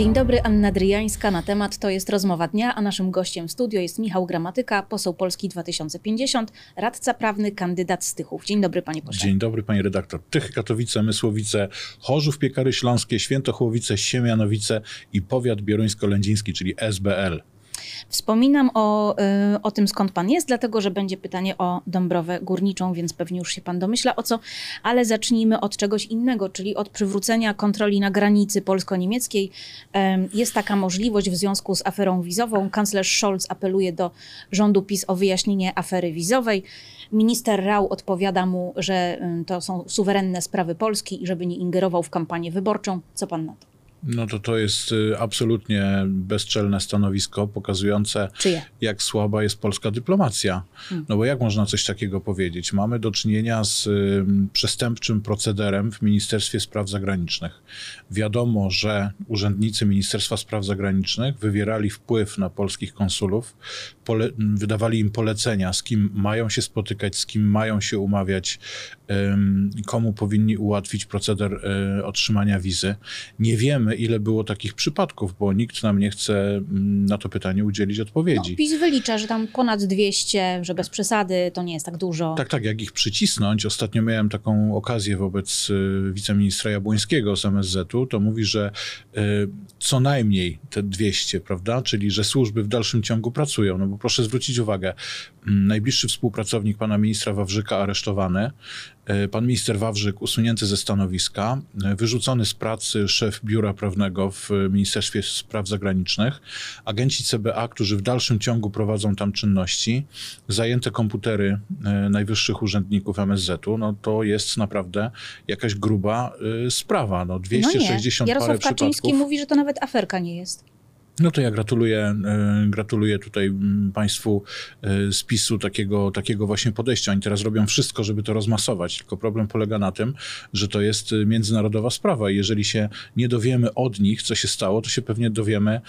Dzień dobry, Anna Dryjańska. Na temat to jest rozmowa dnia, a naszym gościem w studio jest Michał Gramatyka, poseł Polski 2050, radca prawny, kandydat z Tychów. Dzień dobry, panie pośle. Dzień dobry, panie redaktor. Tychy, Katowice, Mysłowice, Chorzów, Piekary Śląskie, Świętochłowice, Siemianowice i powiat bieruńsko-lędziński, czyli SBL. Wspominam o, y, o tym, skąd pan jest, dlatego że będzie pytanie o Dąbrowę Górniczą, więc pewnie już się pan domyśla o co, ale zacznijmy od czegoś innego, czyli od przywrócenia kontroli na granicy polsko-niemieckiej. Em, Jest taka możliwość w związku z aferą wizową. Kanclerz Scholz apeluje do rządu PiS o wyjaśnienie afery wizowej. Minister Rau odpowiada mu, że to są suwerenne sprawy Polski i żeby nie ingerował w kampanię wyborczą. Co pan na to? No to to jest y, absolutnie bezczelne stanowisko pokazujące, Czyje? jak słaba jest polska dyplomacja. No bo jak można coś takiego powiedzieć? Mamy do czynienia z przestępczym procederem w Ministerstwie Spraw Zagranicznych. Wiadomo, że urzędnicy Ministerstwa Spraw Zagranicznych wywierali wpływ na polskich konsulów, pole, wydawali im polecenia, z kim mają się spotykać, z kim mają się umawiać, komu powinni ułatwić proceder y, otrzymania wizy. Nie wiemy, ile było takich przypadków, bo nikt nam nie chce mm, na to pytanie udzielić No, odpowiedzi. PiS wylicza, że tam ponad 200, że bez przesady to nie jest tak dużo. Tak, tak, jak ich przycisnąć. Ostatnio miałem taką okazję wobec y, wiceministra Jabłońskiego z MSZ-u, to mówi, że y, co najmniej te 200, prawda? Czyli, że służby w dalszym ciągu pracują. No bo proszę zwrócić uwagę, mm, najbliższy współpracownik pana ministra Wawrzyka aresztowany, y, pan minister Wawrzyk usunięty ze stanowiska, wyrzucony z pracy szef biura prawnego w Ministerstwie Spraw Zagranicznych, agenci CBA, którzy w dalszym ciągu prowadzą tam czynności, zajęte komputery y, najwyższych urzędników MSZ-u, no to jest naprawdę jakaś gruba y, sprawa. No no 260 nie. parę Jarosław Kaczyński przypadków. mówi, że to nawet aferka nie jest. No to ja gratuluję, y, gratuluję tutaj mm, państwu y, z PiSu takiego, takiego właśnie podejścia. Oni teraz robią wszystko, żeby to rozmasować, tylko problem polega na tym, że to jest y, międzynarodowa sprawa i jeżeli się nie dowiemy od nich, co się stało, to się pewnie dowiemy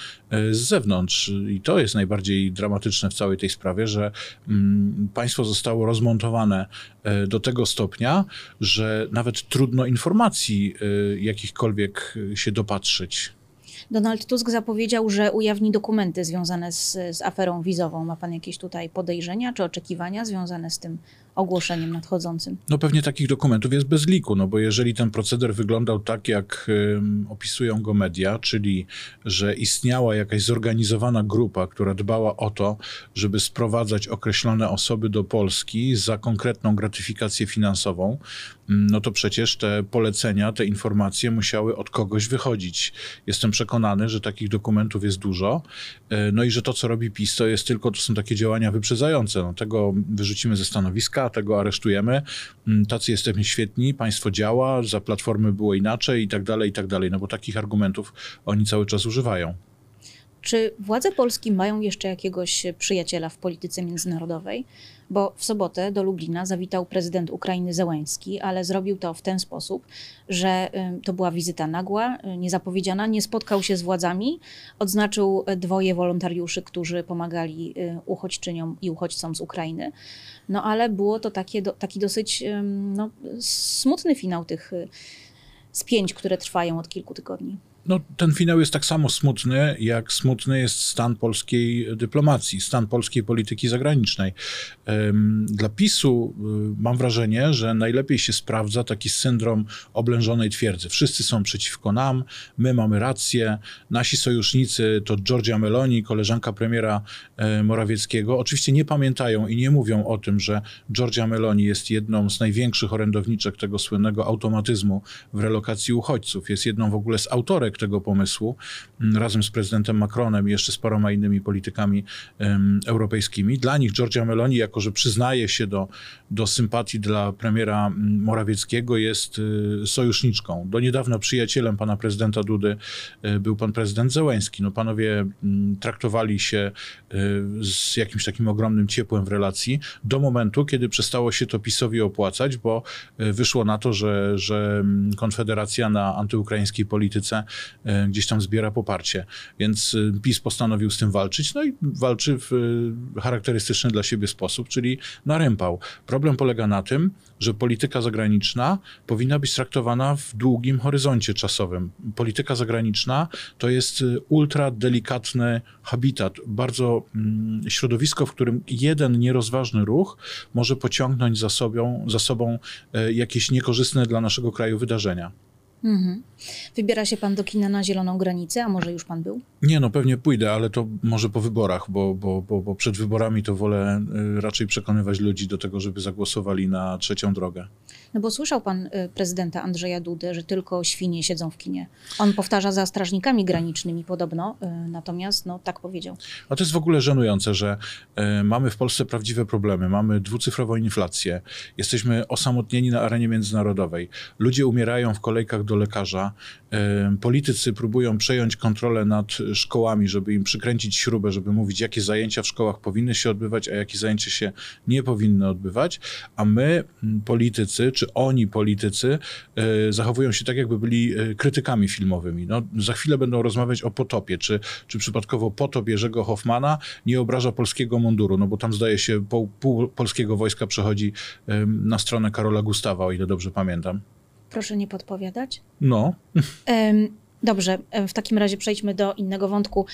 z zewnątrz. I to jest najbardziej dramatyczne w całej tej sprawie, że mm, państwo zostało rozmontowane do tego stopnia, że nawet trudno informacji jakichkolwiek się dopatrzyć. Donald Tusk zapowiedział, że ujawni dokumenty związane z, z aferą wizową. Ma pan jakieś tutaj podejrzenia czy oczekiwania związane z tym ogłoszeniem nadchodzącym? No pewnie takich dokumentów jest bez liku, no bo jeżeli ten proceder wyglądał tak, jak opisują go media, czyli że istniała jakaś zorganizowana grupa, która dbała o to, żeby sprowadzać określone osoby do Polski za konkretną gratyfikację finansową, no to przecież te polecenia, te informacje musiały od kogoś wychodzić. Jestem przekonany, że takich dokumentów jest dużo, y, no i że to, co robi PiS, to jest tylko, to są takie działania wyprzedzające. No, tego wyrzucimy ze stanowiska, tego aresztujemy. Mm, Tacy jesteśmy świetni, państwo działa, za platformy było inaczej i tak dalej, i tak dalej. No bo takich argumentów oni cały czas używają. Czy władze Polski mają jeszcze jakiegoś przyjaciela w polityce międzynarodowej? Bo w sobotę do Lublina zawitał prezydent Ukrainy Zełęński, ale zrobił to w ten sposób, że y, to była wizyta nagła, y, niezapowiedziana, nie spotkał się z władzami, odznaczył y, dwoje wolontariuszy, którzy pomagali y, uchodźczyniom i uchodźcom z Ukrainy. No ale było to takie, taki dosyć no, smutny finał tych y, spięć, które trwają od kilku tygodni. No, ten finał jest tak samo smutny, jak smutny jest stan polskiej dyplomacji, stan polskiej polityki zagranicznej. Dla PiSu y, mam wrażenie, że najlepiej się sprawdza taki syndrom oblężonej twierdzy. Wszyscy są przeciwko nam, my mamy rację, nasi sojusznicy to Giorgia Meloni, koleżanka premiera e, Morawieckiego. Oczywiście nie pamiętają i nie mówią o tym, że Giorgia Meloni jest jedną z największych orędowniczek tego słynnego automatyzmu w relokacji uchodźców. Jest jedną w ogóle z autorek tego pomysłu, m, razem z prezydentem Macronem i jeszcze z paroma innymi politykami em, europejskimi. Dla nich Giorgia Meloni, jako że przyznaje się do, do sympatii dla premiera m, Morawieckiego, jest y, sojuszniczką. Do niedawna przyjacielem pana prezydenta Dudy y, był pan prezydent Zełęński. No panowie m, traktowali się y, z jakimś takim ogromnym ciepłem w relacji do momentu, kiedy przestało się to PiSowi opłacać, bo y, wyszło na to, że, że mm, Konfederacja na antyukraińskiej polityce gdzieś tam zbiera poparcie. Więc e, PiS postanowił z tym walczyć, no i walczy w e, charakterystyczny dla siebie sposób, czyli na rympał. Problem polega na tym, że polityka zagraniczna powinna być traktowana w długim horyzoncie czasowym. Polityka zagraniczna to jest ultra delikatny habitat, bardzo mm, środowisko, w którym jeden nierozważny ruch może pociągnąć za sobą, za sobą jakieś niekorzystne dla naszego kraju wydarzenia. Mhm. Wybiera się pan do kina na Zieloną Granicę, a może już pan był? Nie, no pewnie pójdę, ale to może po wyborach, bo, bo, bo, bo przed wyborami to wolę y, raczej przekonywać ludzi do tego, żeby zagłosowali na trzecią drogę. No bo słyszał pan y, prezydenta Andrzeja Dudę, że tylko świnie siedzą w kinie. On powtarza za strażnikami granicznymi podobno, y, natomiast no tak powiedział. A to jest w ogóle żenujące, że mamy w Polsce prawdziwe problemy. Mamy dwucyfrową inflację. Jesteśmy osamotnieni na arenie międzynarodowej. Ludzie umierają w kolejkach do lekarza. Politycy próbują przejąć kontrolę nad szkołami, żeby im przykręcić śrubę, żeby mówić, jakie zajęcia w szkołach powinny się odbywać, a jakie zajęcia się nie powinny odbywać. A my, politycy, czy oni, politycy, e, zachowują się tak, jakby byli e, krytykami filmowymi. No, za chwilę będą rozmawiać o potopie, czy, czy przypadkowo potop Jerzego Hoffmana nie obraża polskiego munduru, no bo tam zdaje się pół, pół polskiego wojska przechodzi na stronę Karola Gustawa, o ile dobrze pamiętam. Proszę nie podpowiadać. No. Dobrze, w takim razie przejdźmy do innego wątku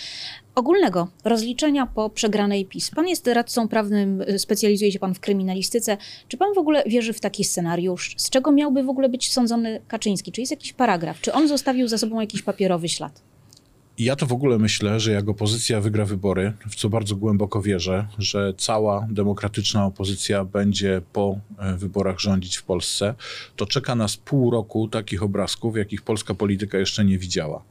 ogólnego rozliczenia po przegranej PiS. Pan jest radcą prawnym, specjalizuje się pan w kryminalistyce. Czy pan w ogóle wierzy w taki scenariusz? Z czego miałby w ogóle być sądzony Kaczyński? Czy jest jakiś paragraf? Czy on zostawił za sobą jakiś papierowy ślad? Ja to w ogóle myślę, że jak opozycja wygra wybory, w co bardzo głęboko wierzę, że cała demokratyczna opozycja będzie po e, wyborach rządzić w Polsce, to czeka nas pół roku takich obrazków, jakich polska polityka jeszcze nie widziała.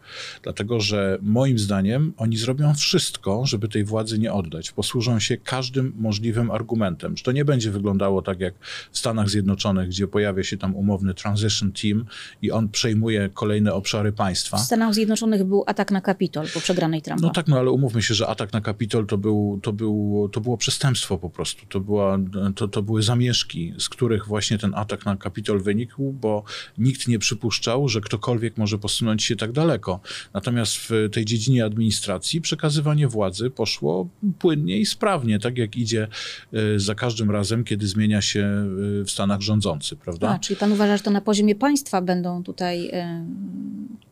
Dlatego, że moim zdaniem oni zrobią wszystko, żeby tej władzy nie oddać. Posłużą się każdym możliwym argumentem, że to nie będzie wyglądało tak jak w Stanach Zjednoczonych, gdzie pojawia się tam umowny transition team i on przejmuje kolejne obszary państwa. W Stanach Zjednoczonych był atak na Kapitol po przegranej Trumpa. No tak, no ale umówmy się, że atak na Kapitol to, był, to, był, to było przestępstwo po prostu. To, była, to, to były zamieszki, z których właśnie ten atak na Kapitol wynikł, bo nikt nie przypuszczał, że ktokolwiek może posunąć się tak daleko. Natomiast w tej dziedzinie administracji przekazywanie władzy poszło płynnie i sprawnie, tak jak idzie e, za każdym razem, kiedy zmienia się e, w Stanach rządzący, prawda? A, czyli pan uważa, że to na poziomie państwa będą tutaj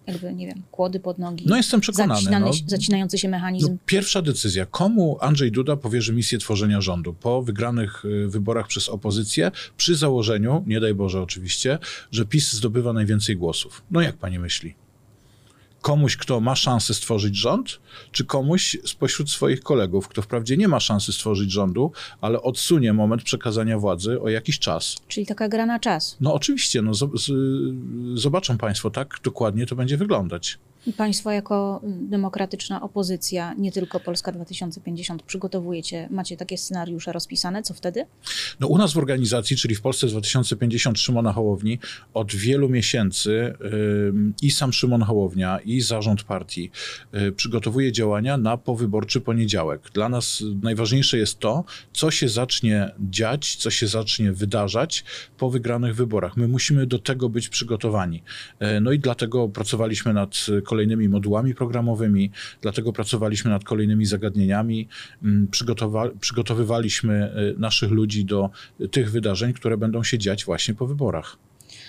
jakby, nie wiem, kłody pod nogi. No jestem przekonany. no, zacinający się mechanizm. No, pierwsza decyzja. Komu Andrzej Duda powierzy misję tworzenia rządu? Po wygranych y, wyborach przez opozycję, przy założeniu, nie daj Boże oczywiście, że PiS zdobywa najwięcej głosów. No jak pani myśli? Komuś, kto ma szansę stworzyć rząd, czy komuś spośród swoich kolegów, kto wprawdzie nie ma szansy stworzyć rządu, ale odsunie moment przekazania władzy o jakiś czas. Czyli taka gra na czas. No oczywiście, no, z, z, zobaczą Państwo, tak dokładnie to będzie wyglądać. Państwo jako demokratyczna opozycja, nie tylko Polska 2050, przygotowujecie, macie takie scenariusze rozpisane, co wtedy? No u nas w organizacji, czyli w Polsce 2050 Szymona Hołowni, od wielu miesięcy i sam Szymon Hołownia, i zarząd partii yy, przygotowuje działania na powyborczy poniedziałek. Dla nas najważniejsze jest to, co się zacznie dziać, co się zacznie wydarzać po wygranych wyborach. My musimy do tego być przygotowani. Yy, no i dlatego pracowaliśmy nad kolejnymi modułami programowymi, dlatego pracowaliśmy nad kolejnymi zagadnieniami, mm, przygotowa przygotowywaliśmy y, naszych ludzi do tych wydarzeń, które będą się dziać właśnie po wyborach.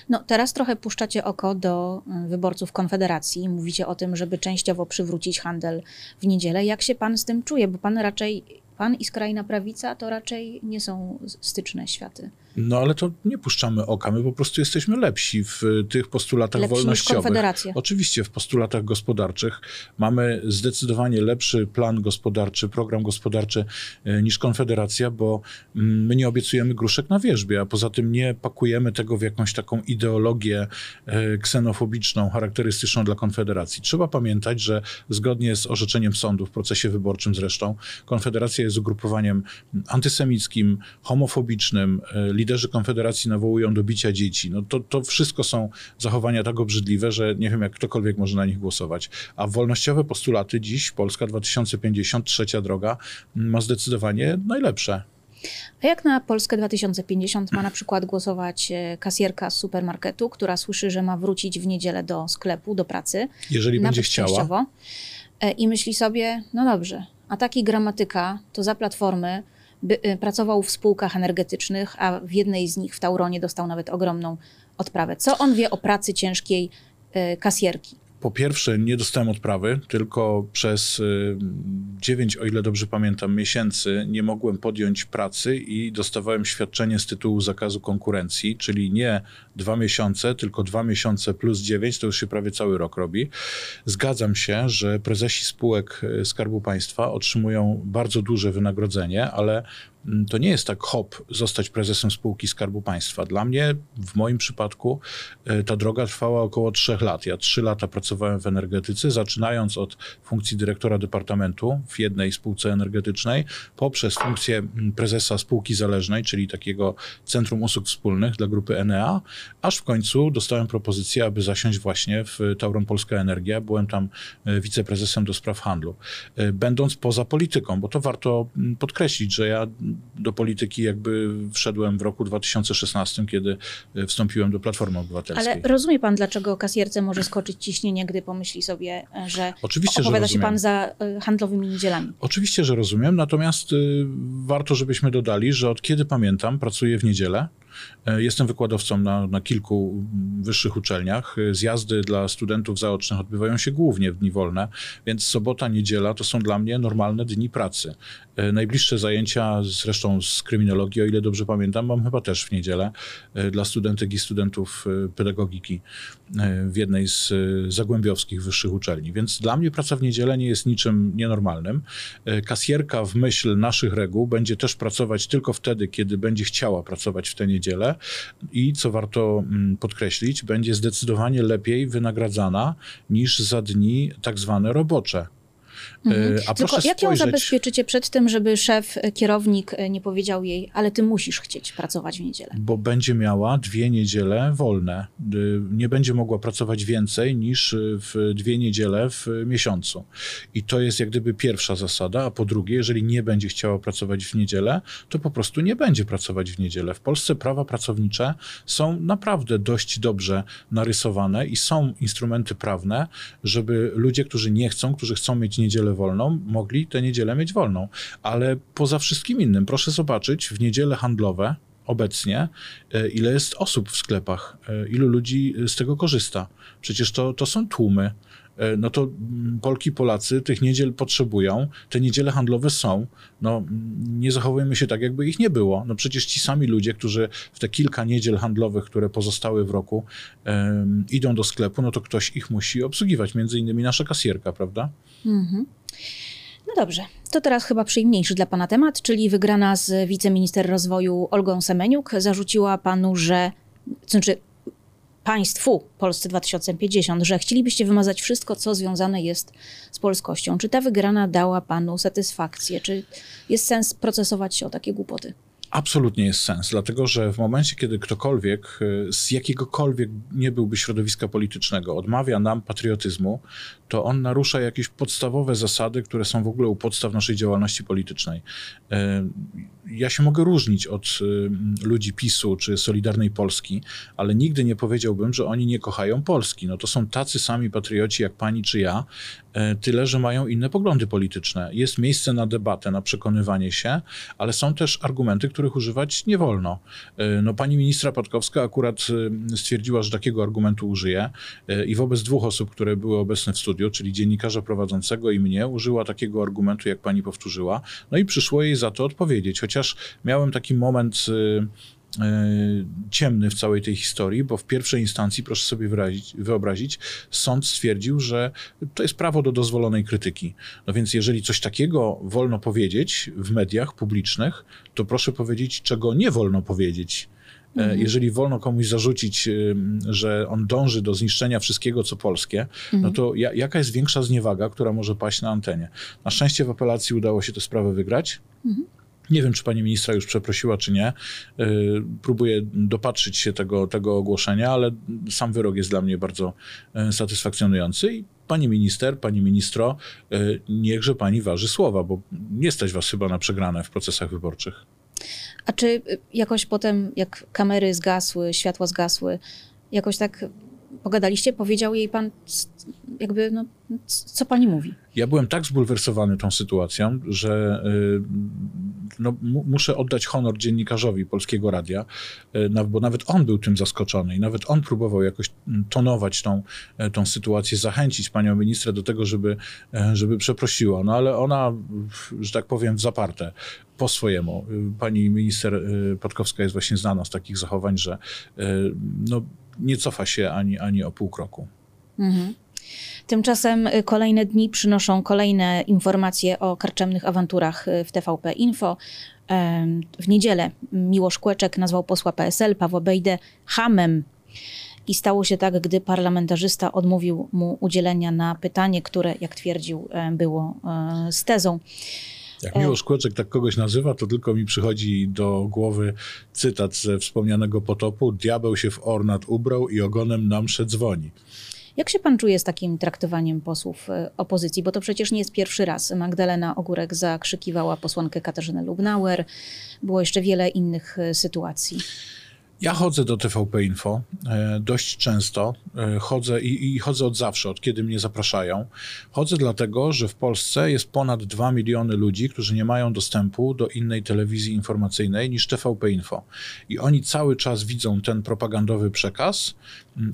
No, teraz trochę puszczacie oko do y, wyborców Konfederacji. Mówicie o tym, żeby częściowo przywrócić handel w niedzielę. Jak się pan z tym czuje? Bo pan raczej, pan i skrajna prawica to raczej nie są styczne światy. No ale to nie puszczamy oka, my po prostu jesteśmy lepsi w tych postulatach lepsi wolnościowych. Oczywiście w postulatach gospodarczych mamy zdecydowanie lepszy plan gospodarczy, program gospodarczy e, niż Konfederacja, bo mm, my nie obiecujemy gruszek na wierzbie, a poza tym nie pakujemy tego w jakąś taką ideologię e, ksenofobiczną, charakterystyczną dla Konfederacji. Trzeba pamiętać, że zgodnie z orzeczeniem sądu w procesie wyborczym zresztą, Konfederacja jest ugrupowaniem antysemickim, homofobicznym, liderzy Konfederacji nawołują do bicia dzieci. No to, to wszystko są zachowania tak obrzydliwe, że nie wiem, jak ktokolwiek może na nich głosować. A wolnościowe postulaty dziś, Polska 2050, trzecia droga, ma zdecydowanie najlepsze. A jak na Polskę 2050 ma na przykład głosować e, kasjerka z supermarketu, która słyszy, że ma wrócić w niedzielę do sklepu, do pracy? Jeżeli będzie chciała. E, I myśli sobie, no dobrze, a taki gramatyka to za platformy by, y, pracował w spółkach energetycznych, a w jednej z nich w Tauronie dostał nawet ogromną odprawę. Co on wie o pracy ciężkiej y, kasjerki? Po pierwsze, nie dostałem odprawy, tylko przez y, 9, o ile dobrze pamiętam, miesięcy nie mogłem podjąć pracy i dostawałem świadczenie z tytułu zakazu konkurencji, czyli nie dwa miesiące, tylko dwa miesiące plus 9, to już się prawie cały rok robi. Zgadzam się, że prezesi spółek y, Skarbu Państwa otrzymują bardzo duże wynagrodzenie, ale to nie jest tak hop zostać prezesem spółki Skarbu Państwa. Dla mnie, w moim przypadku, y, ta droga trwała około trzech lat. Ja trzy lata pracowałem w energetyce, zaczynając od funkcji dyrektora departamentu w jednej spółce energetycznej, poprzez funkcję mm, prezesa spółki zależnej, czyli takiego Centrum Usług Wspólnych dla grupy Enea, aż w końcu dostałem propozycję, aby zasiąść właśnie w Tauron Polska Energia. Byłem tam y, wiceprezesem do spraw handlu. Y, Będąc poza polityką, bo to warto mm, podkreślić, że ja do polityki jakby wszedłem w roku 2016, kiedy y, wstąpiłem do Platformy Obywatelskiej. Ale rozumie pan, dlaczego kasjerce może skoczyć ciśnienie, gdy pomyśli sobie, e, że Oczywiście, że opowiada się rozumiem. pan za e, handlowymi niedzielami? Oczywiście, że rozumiem, natomiast warto, żebyśmy dodali, że od kiedy pamiętam, pracuję w niedzielę. E, Jestem wykładowcą na, na kilku wyższych uczelniach. E, Zjazdy dla studentów zaocznych odbywają się głównie w dni wolne, więc sobota, niedziela to są dla mnie normalne dni pracy. E, Najbliższe zajęcia, zresztą z kryminologii, o ile dobrze pamiętam, mam chyba też w niedzielę dla studentek i studentów pedagogiki w jednej z zagłębiowskich wyższych uczelni. Więc dla mnie praca w niedzielę nie jest niczym nienormalnym. Kasjerka w myśl naszych reguł będzie też pracować tylko wtedy, kiedy będzie chciała pracować w tę niedzielę i co warto mm, podkreślić, będzie zdecydowanie lepiej wynagradzana niż za dni tak zwane robocze. E, A Tylko jak ją spojrzeć, zabezpieczycie przed tym, żeby szef, e, kierownik e, nie powiedział jej, ale ty musisz chcieć pracować w niedzielę? bo będzie miała dwie niedziele wolne. Nie będzie mogła pracować więcej niż w dwie niedziele w miesiącu. I to jest jak gdyby pierwsza zasada, a po drugie, jeżeli nie będzie chciała pracować w niedzielę, to po prostu nie będzie pracować w niedzielę. W Polsce prawa pracownicze są naprawdę dość dobrze narysowane i są instrumenty prawne, żeby ludzie, którzy nie chcą, którzy chcą mieć niedzielę wolną, mogli tę niedzielę mieć wolną. Ale poza wszystkim innym, proszę zobaczyć, w niedziele handlowe obecnie, e, ile jest osób w sklepach, e, ilu ludzi z tego korzysta. Przecież to, to są tłumy. E, No to mm, Polki, Polacy tych niedziel potrzebują, te niedziele handlowe są. No, mm, nie zachowujemy się tak, jakby ich nie było. No przecież ci sami ludzie, którzy w te kilka niedziel handlowych, które pozostały w roku, em, idą do sklepu, no to ktoś ich musi obsługiwać, między innymi nasza kasjerka, prawda? No dobrze, to teraz chyba przyjemniejszy dla pana temat, czyli wygrana z wiceminister rozwoju Olgą Semeniuk zarzuciła panu, że, znaczy państwu Polsce 2050, że chcielibyście wymazać wszystko, co związane jest z polskością. Czy ta wygrana dała panu satysfakcję? Czy jest sens procesować się o takie głupoty? Absolutnie jest sens, dlatego że w momencie, kiedy ktokolwiek y, z jakiegokolwiek nie byłby środowiska politycznego odmawia nam patriotyzmu, to on narusza jakieś podstawowe zasady, które są w ogóle u podstaw naszej działalności politycznej. Y, Ja się mogę różnić od y, ludzi PiSu czy Solidarnej Polski, ale nigdy nie powiedziałbym, że oni nie kochają Polski. No to są tacy sami patrioci jak pani czy ja, y, tyle, że mają inne poglądy polityczne. Jest miejsce na debatę, na przekonywanie się, ale są też argumenty, których używać nie wolno. No, pani ministra Patkowska akurat stwierdziła, że takiego argumentu użyje i wobec dwóch osób, które były obecne w czyli dziennikarza prowadzącego i mnie, użyła takiego argumentu, jak pani powtórzyła. No i przyszło jej za to odpowiedzieć, chociaż miałem taki moment y, y, ciemny w całej tej historii, bo w pierwszej instancji, proszę sobie wyrazić, wyobrazić, sąd stwierdził, że to jest prawo do dozwolonej krytyki. No więc jeżeli coś takiego wolno powiedzieć w mediach publicznych, to proszę powiedzieć, czego nie wolno powiedzieć. E, Jeżeli wolno komuś zarzucić, y, że on dąży do zniszczenia wszystkiego, co polskie, no to ja, jaka jest większa zniewaga, która może paść na antenie? Na szczęście w apelacji udało się tę sprawę wygrać. Nie wiem, czy pani ministra już przeprosiła, czy nie. Y, Próbuję dopatrzyć się tego, tego ogłoszenia, ale sam wyrok jest dla mnie bardzo y, satysfakcjonujący. I pani minister, pani ministro, y, niechże pani waży słowa, bo nie stać was chyba na przegrane w procesach wyborczych. A czy y, jakoś potem, jak kamery zgasły, światła zgasły, jakoś tak pogadaliście, powiedział jej pan, jakby, no, co pani mówi? Ja byłem tak zbulwersowany tą sytuacją, że y, no, muszę oddać honor dziennikarzowi Polskiego Radia, y, bo nawet on był tym zaskoczony i nawet on próbował jakoś tonować tą, e, tą sytuację, zachęcić panią ministrę do tego, żeby, e, żeby przeprosiła. No ale ona, że tak powiem, zaparte po swojemu. Y, pani minister Podkowska jest właśnie znana z takich zachowań, że no, nie cofa się ani, ani o pół kroku. Mhm. Tymczasem y, kolejne dni przynoszą kolejne informacje o karczemnych awanturach y, w TVP Info. W niedzielę Miłosz Kłeczek nazwał posła PSL Pawła Bejdę hamem. I stało się tak, gdy parlamentarzysta odmówił mu udzielenia na pytanie, które, jak twierdził, było e, z tezą. Jak Miłosz Kłeczek tak kogoś nazywa, to tylko mi przychodzi do głowy cytat ze wspomnianego potopu. Diabeł się w ornat ubrał i ogonem nam msze dzwoni. Jak się pan czuje z takim traktowaniem posłów e, opozycji? Bo to przecież nie jest pierwszy raz. Magdalena Ogórek zakrzykiwała posłankę Katarzynę Lubnauer. Było jeszcze wiele innych e, sytuacji. Ja chodzę do TVP Info e, dość często. Chodzę i, i, chodzę od zawsze, od kiedy mnie zapraszają. Chodzę dlatego, że w Polsce jest ponad 2 miliony ludzi, którzy nie mają dostępu do innej telewizji informacyjnej niż TVP Info. I oni cały czas widzą ten propagandowy przekaz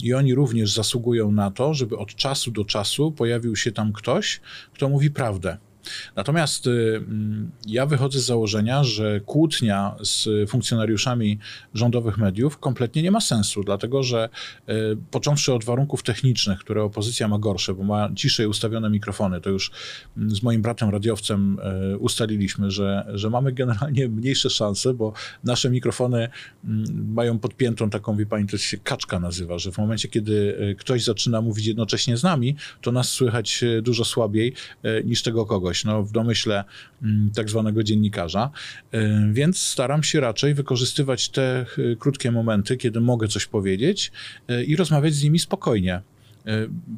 i oni również zasługują na to, żeby od czasu do czasu pojawił się tam ktoś, kto mówi prawdę. Natomiast y, mm, ja wychodzę z założenia, że kłótnia z funkcjonariuszami rządowych mediów kompletnie nie ma sensu, dlatego że y, począwszy od warunków technicznych, które opozycja ma gorsze, bo ma ciszej ustawione mikrofony, to już mm, z moim bratem radiowcem y, ustaliliśmy, że, że mamy generalnie mniejsze szanse, bo nasze mikrofony mm, mają podpiętą taką, wie pani, to się kaczka nazywa, że w momencie, kiedy ktoś zaczyna mówić jednocześnie z nami, to nas słychać dużo słabiej niż tego kogoś kogoś, no, w domyśle mm, tak zwanego dziennikarza, y, więc staram się raczej wykorzystywać te y, krótkie momenty, kiedy mogę coś powiedzieć y, i rozmawiać z nimi spokojnie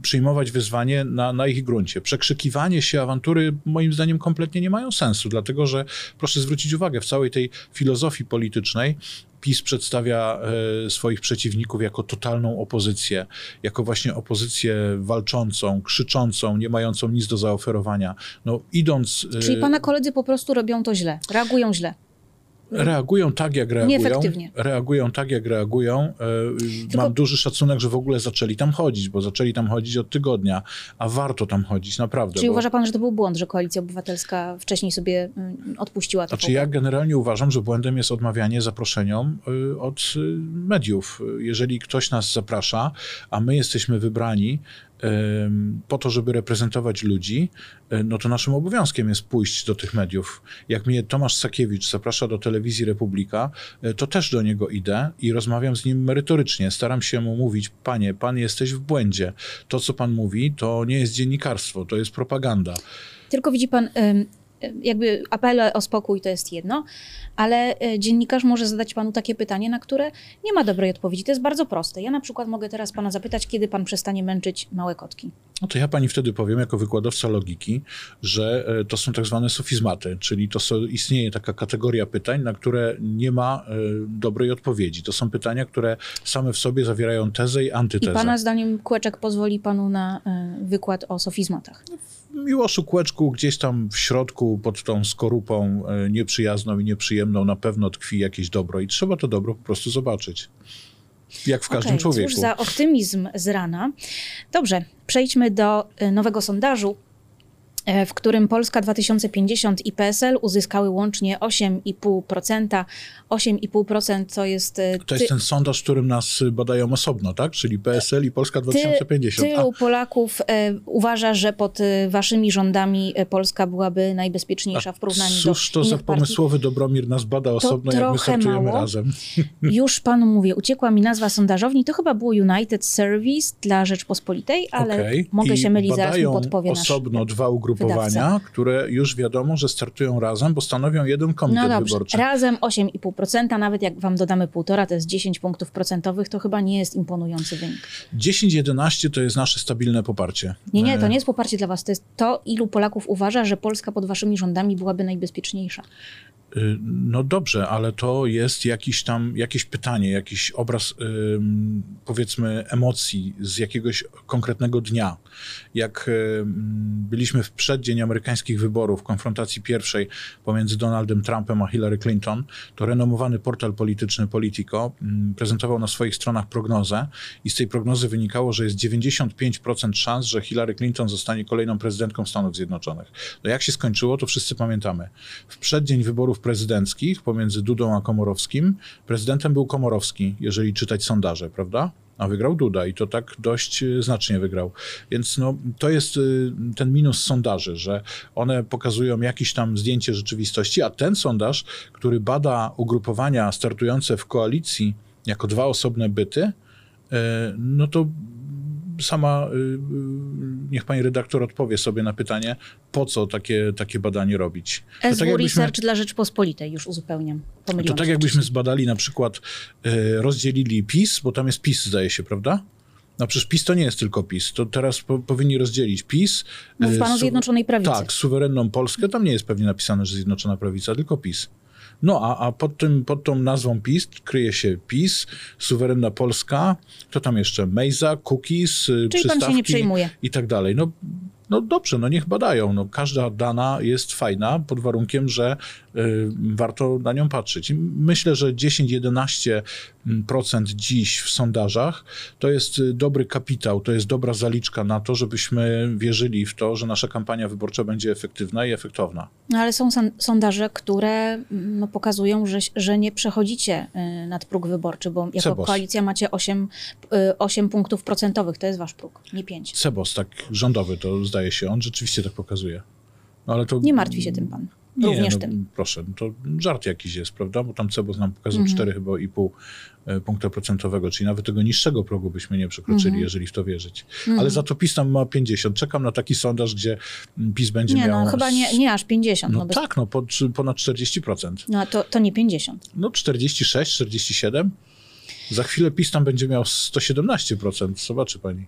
przyjmować wyzwanie na, na ich gruncie. Przekrzykiwanie się, awantury moim zdaniem kompletnie nie mają sensu, dlatego że proszę zwrócić uwagę, w całej tej filozofii politycznej PiS przedstawia e, swoich przeciwników jako totalną opozycję, jako właśnie opozycję walczącą, krzyczącą, nie mającą nic do zaoferowania. No, idąc... E, Czyli pana koledzy po prostu robią to źle, reagują źle reagują tak, jak reagują. Reagują tak, jak reagują. E, Tylko... Mam duży szacunek, że w ogóle zaczęli tam chodzić, bo zaczęli tam chodzić od tygodnia, a warto tam chodzić, naprawdę. Czyli bo... uważa pan, że to był błąd, że Koalicja Obywatelska wcześniej sobie mm, odpuściła to? Znaczy ja generalnie uważam, że błędem jest odmawianie zaproszeniom y, od y, mediów. Jeżeli ktoś nas zaprasza, a my jesteśmy wybrani, po to, żeby reprezentować ludzi, e, no to naszym obowiązkiem jest pójść do tych mediów. Jak mnie Tomasz Sakiewicz zaprasza do telewizji Republika, e, to też do niego idę i rozmawiam z nim merytorycznie. Staram się mu mówić, panie, pan jesteś w błędzie. To, co pan mówi, to nie jest dziennikarstwo, to jest propaganda. Tylko widzi pan, jakby apele o spokój to jest jedno, ale e, dziennikarz może zadać panu takie pytanie, na które nie ma dobrej odpowiedzi. To jest bardzo proste. Ja na przykład mogę teraz pana zapytać, kiedy pan przestanie męczyć małe kotki. No to ja pani wtedy powiem, jako wykładowca logiki, że e, to są tak zwane sofizmaty, czyli to są, istnieje taka kategoria pytań, na które nie ma e, dobrej odpowiedzi. To są pytania, które same w sobie zawierają tezę i antytezę. I pana zdaniem Kłeczek pozwoli panu na wykład o sofizmatach? Miłoszu Kłeczku gdzieś tam w środku, pod tą skorupą nieprzyjazną i nieprzyjemną przyjemną na pewno tkwi jakieś dobro i trzeba to dobro po prostu zobaczyć. Jak w każdym okay, człowieku. Cóż za optymizm z rana. Dobrze, przejdźmy do y, nowego sondażu E, w którym Polska 2050 i PSL uzyskały łącznie 8,5%. 8,5% to jest... E, to jest ten sondaż, którym nas badają osobno, tak? Czyli PSL i Polska 2050. Ty, tylu. Polaków e, uważa, że pod e, waszymi rządami Polska byłaby najbezpieczniejsza A w porównaniu do Cóż to za pomysłowy partii. Dobromir nas bada osobno, to jak my mało. razem. Już panu mówię, uciekła mi nazwa sondażowni, to chyba było United Service dla Rzeczpospolitej, ale okay. mogę I się mylić, zaraz mi podpowie osobno nasz... dwa ugrupowania ugrupowania, które już wiadomo, że startują razem, bo stanowią jeden komitet no dobrze. wyborczy. Razem 8,5%, nawet jak wam dodamy półtora, to jest 10 punktów procentowych, to chyba nie jest imponujący wynik. 10-11 to jest nasze stabilne poparcie. Nie, nie, to e, nie jest poparcie dla was, to jest to, ilu Polaków uważa, że Polska pod waszymi rządami byłaby najbezpieczniejsza. Y, no dobrze, ale to jest jakiś tam, jakieś pytanie, jakiś obraz, powiedzmy, emocji z jakiegoś konkretnego dnia. Jak byliśmy w przeddzień amerykańskich wyborów, konfrontacji pierwszej pomiędzy Donaldem Trumpem a Hillary Clinton, to renomowany portal polityczny Politico prezentował na swoich stronach prognozę i z tej prognozy wynikało, że jest 95% szans, że Hillary Clinton zostanie kolejną prezydentką Stanów Zjednoczonych. No jak się skończyło, to wszyscy pamiętamy. W przeddzień wyborów prezydenckich pomiędzy Dudą a Komorowskim, prezydentem był Komorowski, jeżeli czytać sondaże, prawda? A wygrał Duda i to tak dość y, znacznie wygrał. Więc no, to jest y, ten minus sondaży, że one pokazują jakieś tam zdjęcie rzeczywistości, a ten sondaż, który bada ugrupowania startujące w koalicji jako dwa osobne byty, y, no to sama, niech pani redaktor odpowie sobie na pytanie, po co takie, takie badanie robić. SW tak Research dla Rzeczpospolitej, już uzupełniam. Pomyliłam to tak jakbyśmy zbadali na przykład, y, rozdzielili PiS, bo tam jest PiS zdaje się, prawda? No przecież PiS to nie jest tylko PiS. To teraz po, powinni rozdzielić PiS. Mów pan o Zjednoczonej Prawicy. Tak, suwerenną Polskę. Tam nie jest pewnie napisane, że Zjednoczona Prawica, tylko PiS. No a, a pod, tym, pod tą nazwą PiS kryje się PiS, suwerenna Polska, to tam jeszcze Mejza, cookies, y, Czyli pan się nie przejmuje. i tak dalej. No, no dobrze, no niech badają. No, każda dana jest fajna pod warunkiem, że y, warto na nią patrzeć. myślę, że 10-11% dziś w sondażach to jest y, dobry kapitał, to jest dobra zaliczka na to, żebyśmy wierzyli w to, że nasza kampania wyborcza będzie efektywna i efektowna. No ale są sondaże, które mm, no, pokazują, że, że nie przechodzicie y, nad próg wyborczy, bo jako Cebos. koalicja macie 8, 8 y, punktów procentowych, to jest wasz próg, nie 5. Cebos, tak rządowy to zdaje się, on rzeczywiście tak pokazuje. No, ale to, nie martwi się tym pan. Nie, Również no, tym. Proszę, to żart jakiś jest, prawda? Bo tam Cebos nam pokazał mhm. 4 chyba i pół e, punkta procentowego, czyli nawet tego niższego progu byśmy nie przekroczyli, mhm. jeżeli w to wierzyć. Mhm. Ale za to PiS tam ma 50. Czekam na taki sondaż, gdzie PiS będzie nie, no, miał... No, chyba nie, nie aż 50. No, no bez... tak, no pod, ponad 40%. No to, to nie 50. No 46, 47. Za chwilę PiS tam będzie miał 117%, zobaczy pani.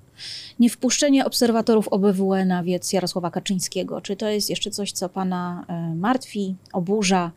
Niewpuszczenie obserwatorów OBWE na wiec Jarosława Kaczyńskiego. Czy to jest jeszcze coś, co pana e, martwi, oburza?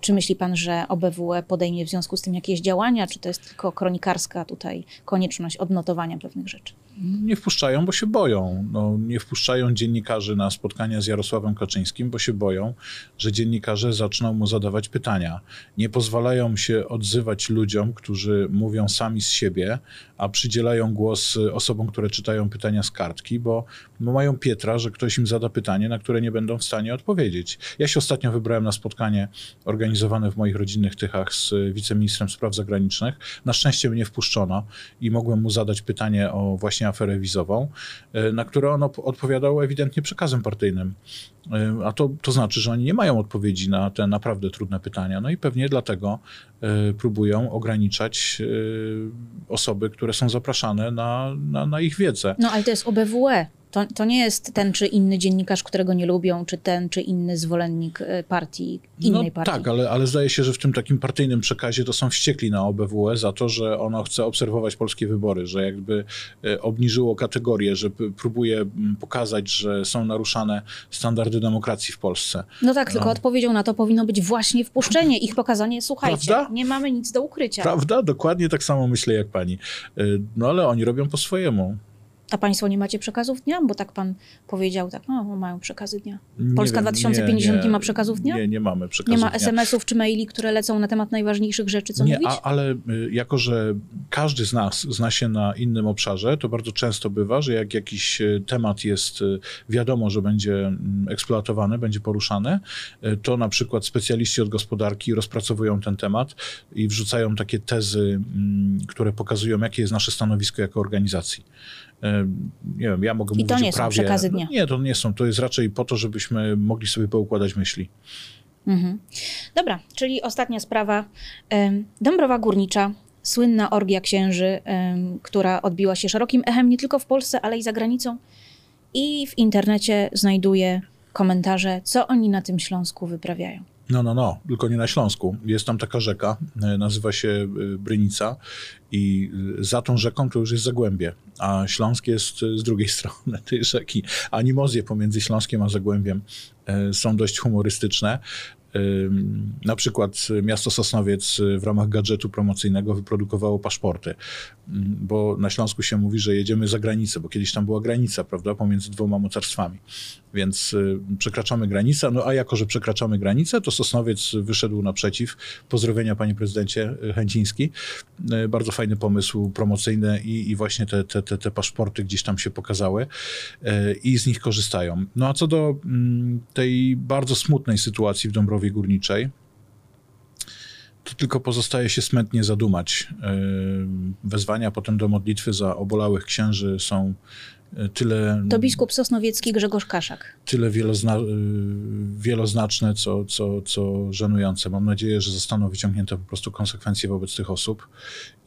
Czy myśli pan, że OBWE podejmie w związku z tym jakieś działania, czy to jest tylko kronikarska tutaj konieczność odnotowania pewnych rzeczy? Nie wpuszczają, bo się boją. No, nie wpuszczają dziennikarzy na spotkania z Jarosławem Kaczyńskim, bo się boją, że dziennikarze zaczną mu zadawać pytania. Nie pozwalają się odzywać ludziom, którzy mówią sami z siebie, a przydzielają głos osobom, które czytają pytania z kartki, bo, mają Pietra, że ktoś im zada pytanie, na które nie będą w stanie odpowiedzieć. Ja się ostatnio wybrałem na spotkanie organizowane w moich rodzinnych Tychach z wiceministrem spraw zagranicznych. Na szczęście mnie wpuszczono i mogłem mu zadać pytanie o właśnie aferę wizową, e, na które on odpowiadał ewidentnie przekazem partyjnym. E, a to, to znaczy, że oni nie mają odpowiedzi na te naprawdę trudne pytania. No i pewnie dlatego e, próbują ograniczać osoby, które są zapraszane na, na, na ich wiedzę. No ale to jest OBWE. To, to nie jest ten czy inny dziennikarz, którego nie lubią, czy ten czy inny zwolennik e, partii, innej no, partii. Tak, ale, ale zdaje się, że w tym takim partyjnym przekazie to są wściekli na OBWE za to, że ono chce obserwować polskie wybory, że jakby e, obniżyło kategorię, że próbuje pokazać, że są naruszane standardy demokracji w Polsce. No tak, tylko no. odpowiedzią na to powinno być właśnie wpuszczenie ich, pokazanie, słuchajcie, Prawda? nie mamy nic do ukrycia. Prawda? Dokładnie tak samo myślę jak pani. E, no ale oni robią po swojemu. A państwo nie macie przekazów dnia? Bo tak pan powiedział, tak, no mają przekazy dnia. Polska nie 2050 nie, nie, nie, ma przekazów dnia? Nie, nie mamy przekazów Nie ma SMS-ów czy maili, które lecą na temat najważniejszych rzeczy, co nie, mówić? A, ale y, jako, że każdy z nas zna się na innym obszarze, to bardzo często bywa, że jak jakiś y, temat jest y, wiadomo, że będzie mm, eksploatowany, będzie poruszany, to na przykład specjaliści od gospodarki rozpracowują ten temat i wrzucają takie tezy, mm, które pokazują, jakie jest nasze stanowisko jako organizacji nie wiem, ja mogę I mówić to nie prawie. są przekazy dnia. Nie, to nie są. To jest raczej po to, żebyśmy mogli sobie poukładać myśli. Mhm. Dobra, czyli ostatnia sprawa. Dąbrowa Górnicza, słynna orgia księży, która odbiła się szerokim echem nie tylko w Polsce, ale i za granicą. I w internecie znajduje komentarze, co oni na tym Śląsku wyprawiają. No, no, no, tylko nie na Śląsku. Jest tam taka rzeka, e, nazywa się e, Brynica i e, za tą rzeką to już jest Zagłębie, a Śląsk jest z drugiej strony tej rzeki. Animozje pomiędzy Śląskiem a Zagłębiem są dość humorystyczne. Na przykład miasto Sosnowiec w ramach gadżetu promocyjnego wyprodukowało paszporty, bo na Śląsku się mówi, że jedziemy za granicę, bo kiedyś tam była granica, prawda, pomiędzy dwoma mocarstwami. Więc y, przekraczamy granicę, no a jako, że przekraczamy granicę, to Sosnowiec wyszedł naprzeciw. Pozdrowienia panie prezydencie y, Chęciński. Y, Bardzo fajny pomysł promocyjny i, i właśnie te, te, te, te paszporty gdzieś tam się pokazały i z nich korzystają. No a co do mm, tej bardzo smutnej sytuacji w Dąbrowie Górniczej, to tylko pozostaje się smętnie zadumać. Y, Wezwania potem do modlitwy za obolałych księży są y, tyle To biskup sosnowiecki Grzegorz Kaszak. tyle wielozna, y, wieloznaczne, co, co, co żenujące. Mam nadzieję, że zostaną wyciągnięte po prostu konsekwencje wobec tych osób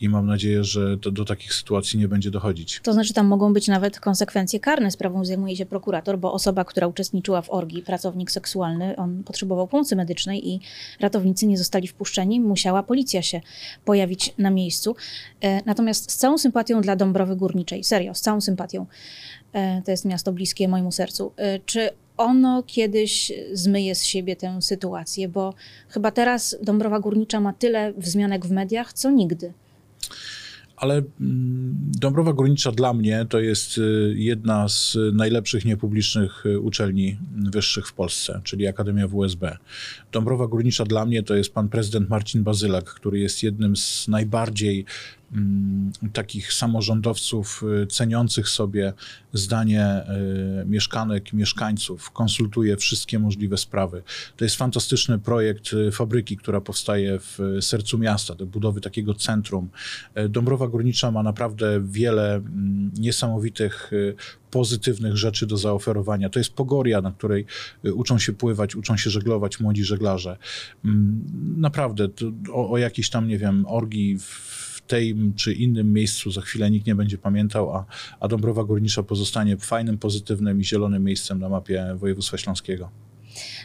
i mam nadzieję, że do, do takich sytuacji nie będzie dochodzić. To znaczy tam mogą być nawet konsekwencje karne. Sprawą zajmuje się prokurator, bo osoba, która uczestniczyła w orgii, pracownik seksualny, on potrzebował pomocy medycznej i ratownicy nie zostali wpuszczeni. Musiała policja się pojawić na miejscu. E, Natomiast z całą sympatią dla Dąbrowy Górniczej, serio, z całą sympatią, e, to jest miasto bliskie mojemu sercu, e, czy ono kiedyś zmyje z siebie tę sytuację, bo chyba teraz Dąbrowa Górnicza ma tyle wzmianek w mediach, co nigdy. Ale mm, Dąbrowa Górnicza dla mnie to jest y, jedna z najlepszych niepublicznych y, uczelni wyższych w Polsce, czyli Akademia WSB. Dąbrowa Górnicza dla mnie to jest pan prezydent Marcin Bazylak, który jest jednym z najbardziej mm, takich samorządowców y, ceniących sobie zdanie y, mieszkanek mieszkańców, konsultuje wszystkie możliwe sprawy. To jest fantastyczny projekt y, fabryki, która powstaje w y, sercu miasta, do budowy takiego centrum. Dąbrowa Górnicza ma naprawdę wiele mm, niesamowitych pozytywnych rzeczy do zaoferowania. To jest Pogoria, na której y, uczą się pływać, uczą się żeglować młodzi żeglarze. Mm, Naprawdę, o, o jakiejś tam, nie wiem, orgii w tej czy innym miejscu za chwilę nikt nie będzie pamiętał, a, a Dąbrowa Górnicza pozostanie fajnym, pozytywnym i zielonym miejscem na mapie województwa śląskiego.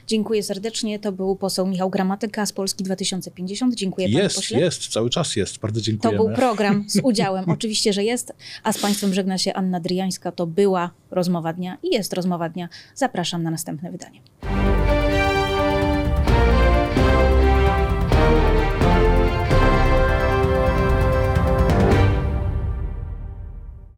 Dziękuję serdecznie. To był poseł Michał Gramatyka z Polski 2050. Dziękuję Jest, pośle. jest, cały czas jest. Bardzo To dziękujemy. był program z udziałem. Oczywiście, że jest. A z Państwem żegna się Anna Dryjańska. To była rozmowa dnia i jest rozmowa dnia. Zapraszam na następne wydanie.